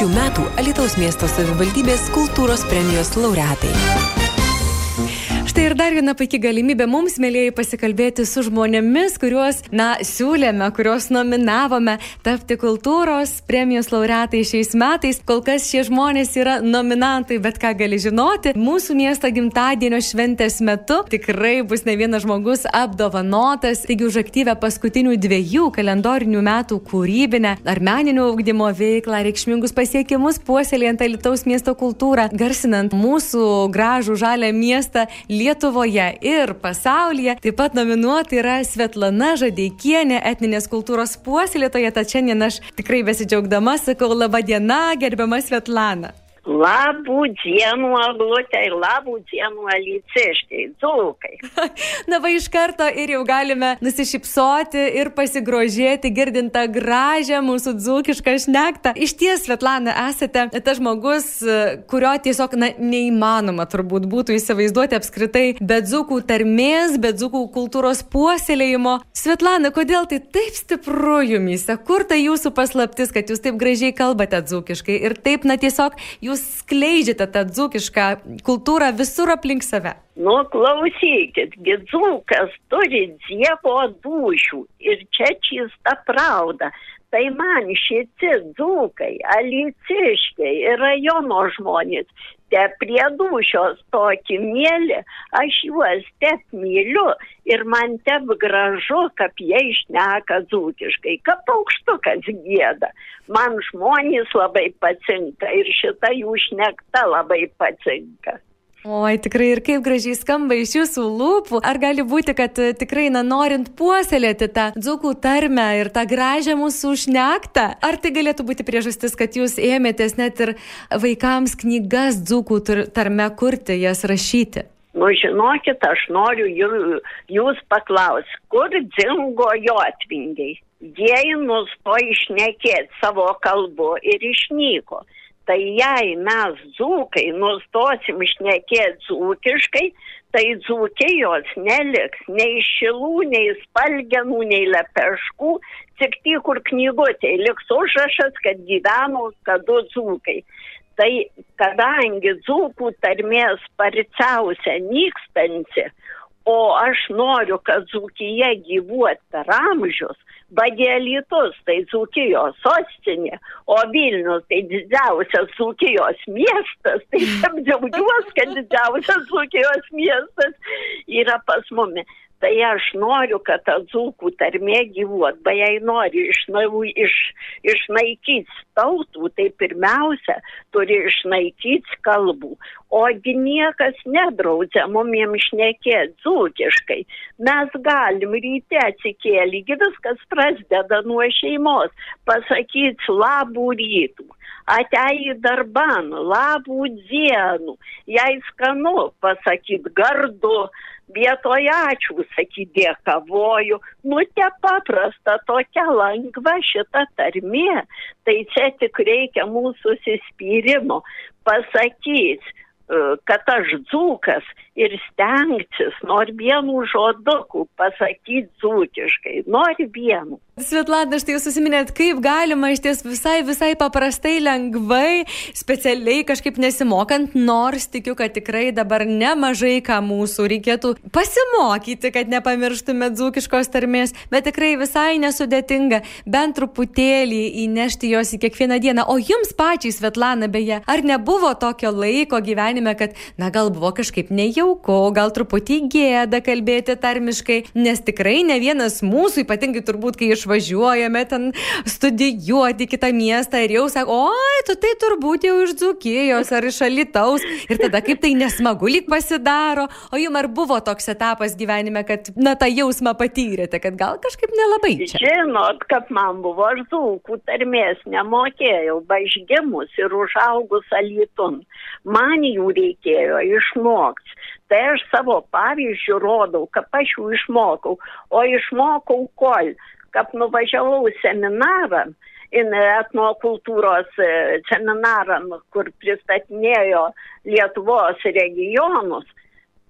Šių metų Alitaus miesto savivaldybės kultūros premijos laureatai. Štai ir dar viena puikia galimybė mums, mėlyjei, pasikalbėti su žmonėmis, kuriuos, na, siūlėme, kuriuos nominavome tapti kultūros premijos laureatai šiais metais. Kol kas šie žmonės yra nominantai, bet ką gali žinoti, mūsų miesto gimtadienio šventės metu tikrai bus ne vienas žmogus apdovanotas, taigi už aktyvę paskutinių dviejų kalendorinių metų kūrybinę ar meninio augdymo veiklą, reikšmingus pasiekimus puoselėjant Alitaus miesto kultūrą, garsinant mūsų gražų žalę miestą. Lietuvoje ir pasaulyje. Taip pat nominuoti yra Svetlana Žadeikienė, etninės kultūros puoselėtoja, tad šiandien aš tikrai besidžiaugdama sakau laba diena, gerbiama Svetlana. Labų dienų, aglutė, labų dienų, aliciškai, dzūkai. Na va iš karto ir jau galime nusišypsoti ir pasigrožėti, girdint tą gražią mūsų dzūkišką šnektą. Iš ties, Svetlana, esate tas žmogus, kurio tiesiog na, neįmanoma turbūt būtų įsivaizduoti apskritai be dzūkų tarmės, be dzūkų kultūros puoselėjimo. Svetlana, kodėl tai taip stipru jumise? Kur tai jūsų paslaptis, kad jūs taip gražiai kalbate dzūkiškai ir taip, na tiesiog jūs jūs skleidžiate tą dzūkišką kultūrą visur aplink save? Nu, klausykit, dzūkas turi dievo dušių ir čia čista pravda. Tai man šitie dzūkai, aliciškiai ir rajono žmonės te prie dušios tokį mėlį, aš juos tep myliu ir man tep gražu, kaip jie išneka dzūkiškai, kaip paukštukas gėda. Man žmonės labai patinka ir šita jų šnekta labai patinka. Oi, tikrai ir kaip gražiai skamba iš jūsų lūpų. Ar gali būti, kad e, tikrai, na, norint puoselėti tą dzukų tarmę ir tą gražią mūsų užnektą, ar tai galėtų būti priežastis, kad jūs ėmėtės net ir vaikams knygas dzukų tarme kurti, jas rašyti? Nu, žinokit, aš noriu jūs paklausti, kur dingo jo atvingiai? Jie nustojo išnekėti savo kalbu ir išnyko. Tai jei mes dzūkai nustosim šnekėti dzūkiškai, tai dzūkijos neliks nei šilų, nei spalgenų, nei lepeškų, tik tik kur knygutė liks užrašas, kad gyveno kadu dzūkai. Tai kadangi dzūkų tarmės sparčiausia nykstanti, o aš noriu, kad dzūkija gyvuot per amžius, Bagėlytus tai Dzūkijos sostinė, o Vilnius tai didžiausias Dzūkijos miestas, tai tam džiaugiuosi, kad didžiausias Dzūkijos miestas yra pas mumis tai aš noriu, kad ta dzūkų tarmė gyvuot, bet jei nori iš, iš, išnaikyti tautų, tai pirmiausia turi išnaikyti kalbų. Ogi niekas nedraudžia mumiems šnekėti dzūkiškai. Mes galim ryte atsikėlį, viskas prasideda nuo šeimos, pasakyti labų rytų atei darban, labų dienų, jei skanu pasakyt gardu, vietoj ačiū sakyt dėkavoju, nu te paprasta, tokia lengva šita tarmė, tai čia tik reikia mūsų susispyrimo. Pasakyti, e, kad aš dzūkas ir stengtis, nori vienu žoduku pasakyti dzūkiškai, nori vienu. Svetlana, štai jūs susiminėt, kaip galima iš ties visai, visai paprastai, lengvai, specialiai kažkaip nesimokant, nors tikiu, kad tikrai dabar nemažai ką mūsų reikėtų pasimokyti, kad nepamirštume dzūkiškos tarmės, bet tikrai visai nesudėtinga, bent truputėlį įnešti jos į kiekvieną dieną. O jums pačiai, Svetlana, beje, ar nebuvo tokio laiko gyvenime, kad, na, gal buvo kažkaip nejauku, gal truputį gėda kalbėti tarmiškai, nes tikrai ne vienas mūsų, ypatingai turbūt, kai iš išvažiuojame ten studijuoti kitą miestą ir jau sako, oi, tu tai turbūt jau iš Dzukijos ar iš Alitaus. Ir tada kaip tai nesmagu lyg pasidaro. O jums ar buvo toks etapas gyvenime, kad, na, tą jausmą patyrėte, kad gal kažkaip nelabai čia? Žinot, kad man buvo aš dzūkų tarmės nemokėjau, bažgimus ir užaugus Alitun. Man jų reikėjo išmokti. Tai aš savo pavyzdžių rodau, kad aš jų išmokau, o išmokau kol, kad nuvažiavau seminarą, etnokultūros e, seminarą, kur pristatinėjo Lietuvos regionus,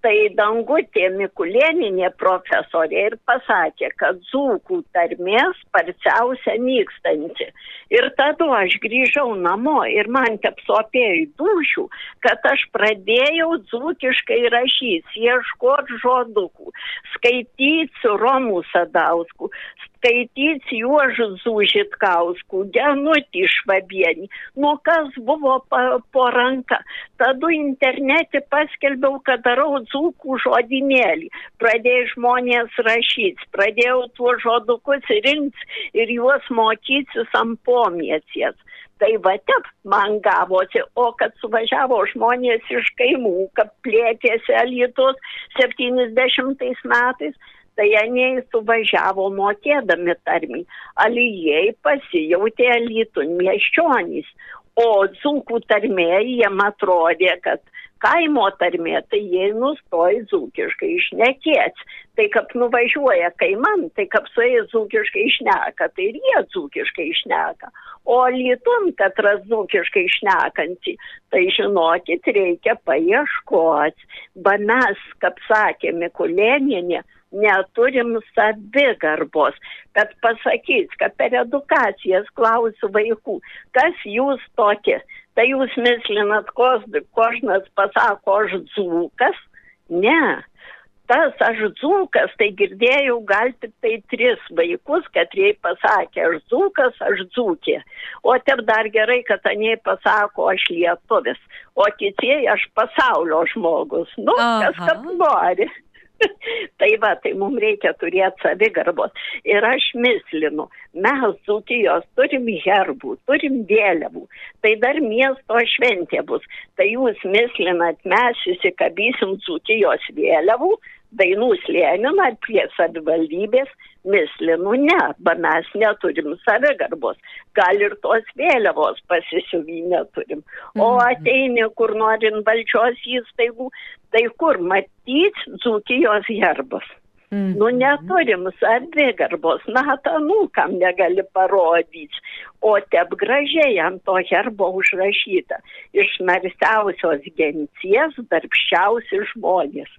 Tai Dangutė Mikulėninė profesorė ir pasakė, kad dzūkų tarmė sparčiausia nykstanti. Ir tada aš grįžau namo ir man tepsopėjo dušių, kad aš pradėjau dzūkiškai rašyti, ieškoti žodukų, skaityti su Romu Sadausku, skaityti Juožu Zūžitkausku, Genutį Švabienį, nu kas buvo pa, po ranka. Tada internete paskelbiau, kad darau dzūkų žodinėlį. Pradėjau žmonės rašyti, pradėjau tuos žodukus rinkti ir juos mokytis ant pomėcies. Tai va taip man gavosi, o kad suvažiavo žmonės iš kaimų, kad plėtėsi Alitus 70 metais, tai jie suvažiavo mokėdami tarmį. Alijai pasijautė Alitun miesčionys, o dzūkų tarmė jiem atrodė, kad kaimo tarmė, tai jie nustoja dzūkiškai išnekėti. Tai kaip nuvažiuoja kaiman, tai kaip su jais dzūkiškai išneka, tai ir jie dzūkiškai išneka. O lietum, kad ras dzūkiškai išnekantį, tai žinokit, reikia paieškoti. Ba mes, kaip sakė Mikulėninė, neturim savigarbos, kad pasakys, kad per edukacijas klausiu vaikų, kas jūs tokie, tai jūs mislinat, kožnas pasako, aš dzūkas, ne. Tas aš dzūkas, tai girdėjau gal tik tai tris vaikus, kad jie pasakė, aš dzūkas, aš dzūkė. O taip dar gerai, kad anie pasako, aš lietuvis, o kitie aš pasaulio žmogus. Nu, Aha. kas kaip nori. tai va, tai mums reikia turėti savigarbos. Ir aš mislinu, mes Dzūkijos turim herbų, turim vėliavų, tai dar miesto šventė bus. Tai jūs mislinat, mes įsikabysim Dzūkijos vėliavų, dainų slėniną prie savivaldybės mislinų ne, ba mes neturim savigarbos, gal ir tos vėliavos pasisiuvį neturim. O mhm. ateini kur norin valdžios įstaigų, tai kur matyti dzūkijos herbas. Mm. Nu, neturim savigarbos, natanų, kam negali parodyti, o tep gražiai ant to herbo užrašyta iš narsiausios genties darbščiausi žmonės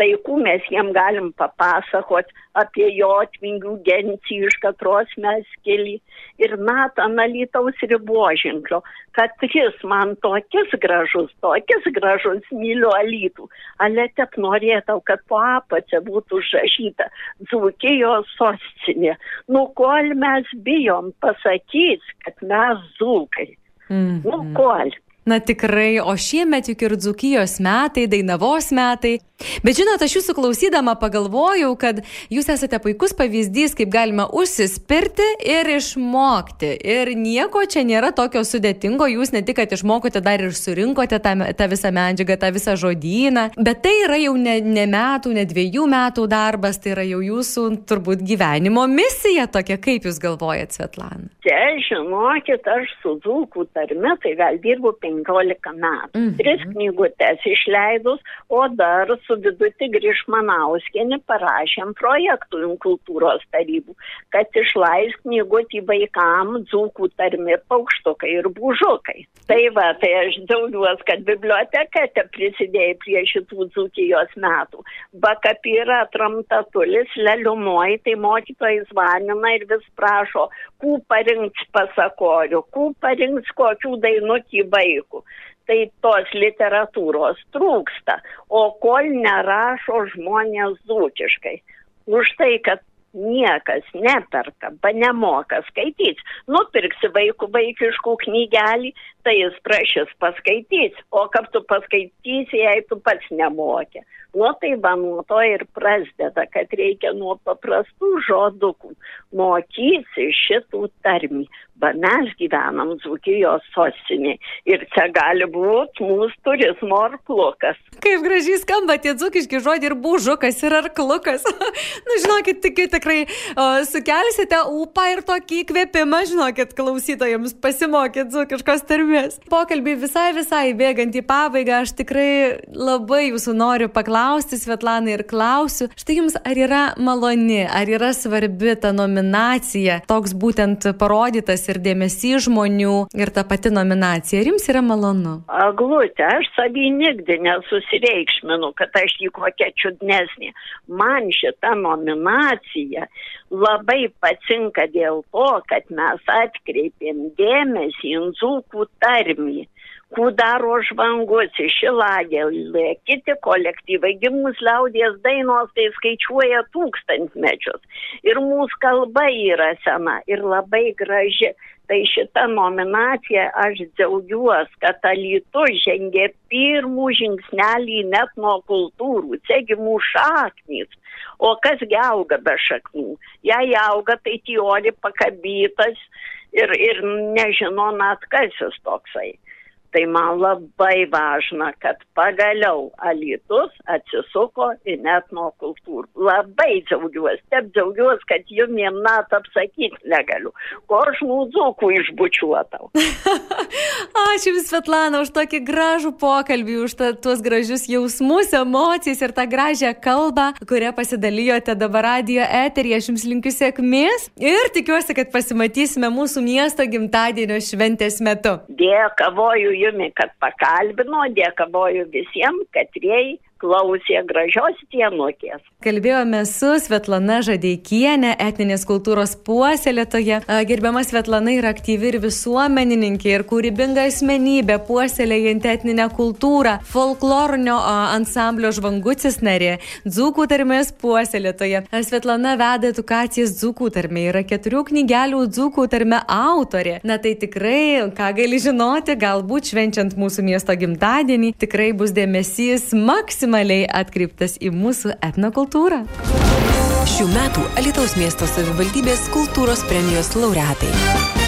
taikų mes jiem galim papasakot apie jotvingių gentį iš katros mes keli ir Natan Alytaus riboženklio, kad jis man tokis gražus, tokis gražus myliu Alytų, ale tep norėtau, kad po apačia būtų užrašyta Dzūkijos sostinė. Nu, kol mes bijom pasakyti, kad mes dzūkai. Mm -hmm. Nu, kol. Na tikrai, o šiemet juk ir dzukijos metai, dainavos metai. Bet žinot, aš jūsų klausydama pagalvojau, kad jūs esate puikus pavyzdys, kaip galima užsispirti ir išmokti. Ir nieko čia nėra tokio sudėtingo, jūs ne tik, kad išmokote, dar ir surinkote tą, tą visą medžiagą, tą visą žodyną. Bet tai yra jau ne, ne metų, ne dviejų metų darbas, tai yra jau jūsų turbūt gyvenimo misija tokia, kaip jūs galvojate, Svetlana. Čia, žinokit, aš su dzūkų tarme, tai gal dirbu 15 penkiolika metų. Mm -hmm. Tris knygutes išleidus, o dar su viduti Grišmanauskienė parašėm projektų kultūros tarybų, kad išleis knygutį vaikam dzūkų tarmi paukštukai ir bužukai. Tai va, tai aš džiaugiuosi, kad biblioteka te prisidėjo prie šitų dzūkijos metų. Bakapyra tramtatulis, leliumoj, tai mokytojas vanina ir vis prašo, kų parinks pasakorių, kų parinks kokių dainukį vaikų dalykų. Tai tos literatūros trūksta, o kol nerašo žmonės dzūkiškai. Už tai, kad niekas neperka, nemoka skaityti. Nupirksi vaikų vaikiškų knygelį, tai jis prašys paskaityti, o kaip tu paskaitysi, jei tu pats nemokė. Nu tai va nuo to ir prasideda, kad reikia nuo paprastų žodukų mokyti šitų tarmį. Va mes gyvenam Dzukijos sostinė ir čia gali būti mūsų turizmo arklukas. Kaip gražiai skamba tie dzukiški žodžiai ir bužukas ir arklukas. nu, žinokit, tik, tikrai o, sukelsite ūpą ir tokį įkvėpimą, žinokit, klausytojams pasimokyti dzukiškos tarmės džiaugiamės. Pokalbį visai visai bėgant į pabaigą, aš tikrai labai jūsų noriu paklausti, Svetlana, ir klausiu, štai jums ar yra maloni, ar yra svarbi ta nominacija, toks būtent parodytas ir dėmesys žmonių ir ta pati nominacija, ar jums yra malonu? Aglutė, aš savį nigdi nesusireikšminu, kad aš jį kokia čiudnesnė. Man šita nominacija labai patinka dėl to, kad mes atkreipėm dėmesį į dzūkų tarmį. Kudaro žvangus, Šilagėlė, kiti kolektyvai, gimus liaudės dainos, tai skaičiuoja tūkstantmečius. Ir mūsų kalba yra sena ir labai graži. Tai šitą nominaciją aš džiaugiuosi, kad Alytu žengė pirmų žingsnelį net nuo kultūrų, čiagi mūsų šaknys. O kasgi auga be šaknų? Jei auga, tai tioli pakabytas ir, ir nežino net kas jis toksai. Tai man labai važna, kad pagaliau Alitus atsisuko į net nuo kultūrų. Labai džiaugiuosi, taip džiaugiuosi, kad jum net apsakyti negaliu. Ko aš mūzukų išbučiuotau. Ačiū Jums, Svetlana, už tokį gražų pokalbį, už ta, tuos gražius jausmus, emocijas ir tą gražią kalbą, kurią pasidalijote dabar radio eterį. Aš Jums linkiu sėkmės ir tikiuosi, kad pasimatysime mūsų miesto gimtadienio šventės metu. Dėkavoju jumi, kad pakalbino, dėkavoju visiems, katrieji klausė gražios dienokės. Kalbėjome su Svetlana Žadeikienė, etninės kultūros puoselėtoje. Gerbiama Svetlana yra aktyvi ir visuomenininkė, ir kūrybinga asmenybė, puoselėjant etninę kultūrą, folklorinio ansamblio žvangucis narė, dzūkų tarmės puoselėtoje. Svetlana veda edukacijas dzūkų tarmė, yra keturių knygelių dzūkų tarmė autorė. Na tai tikrai, ką gali žinoti, galbūt švenčiant mūsų miesto gimtadienį, tikrai bus dėmesys maksimaliai maksimaliai atkreiptas į mūsų etnokultūrą. Šių metų Alitaus miesto savivaldybės kultūros premijos laureatai.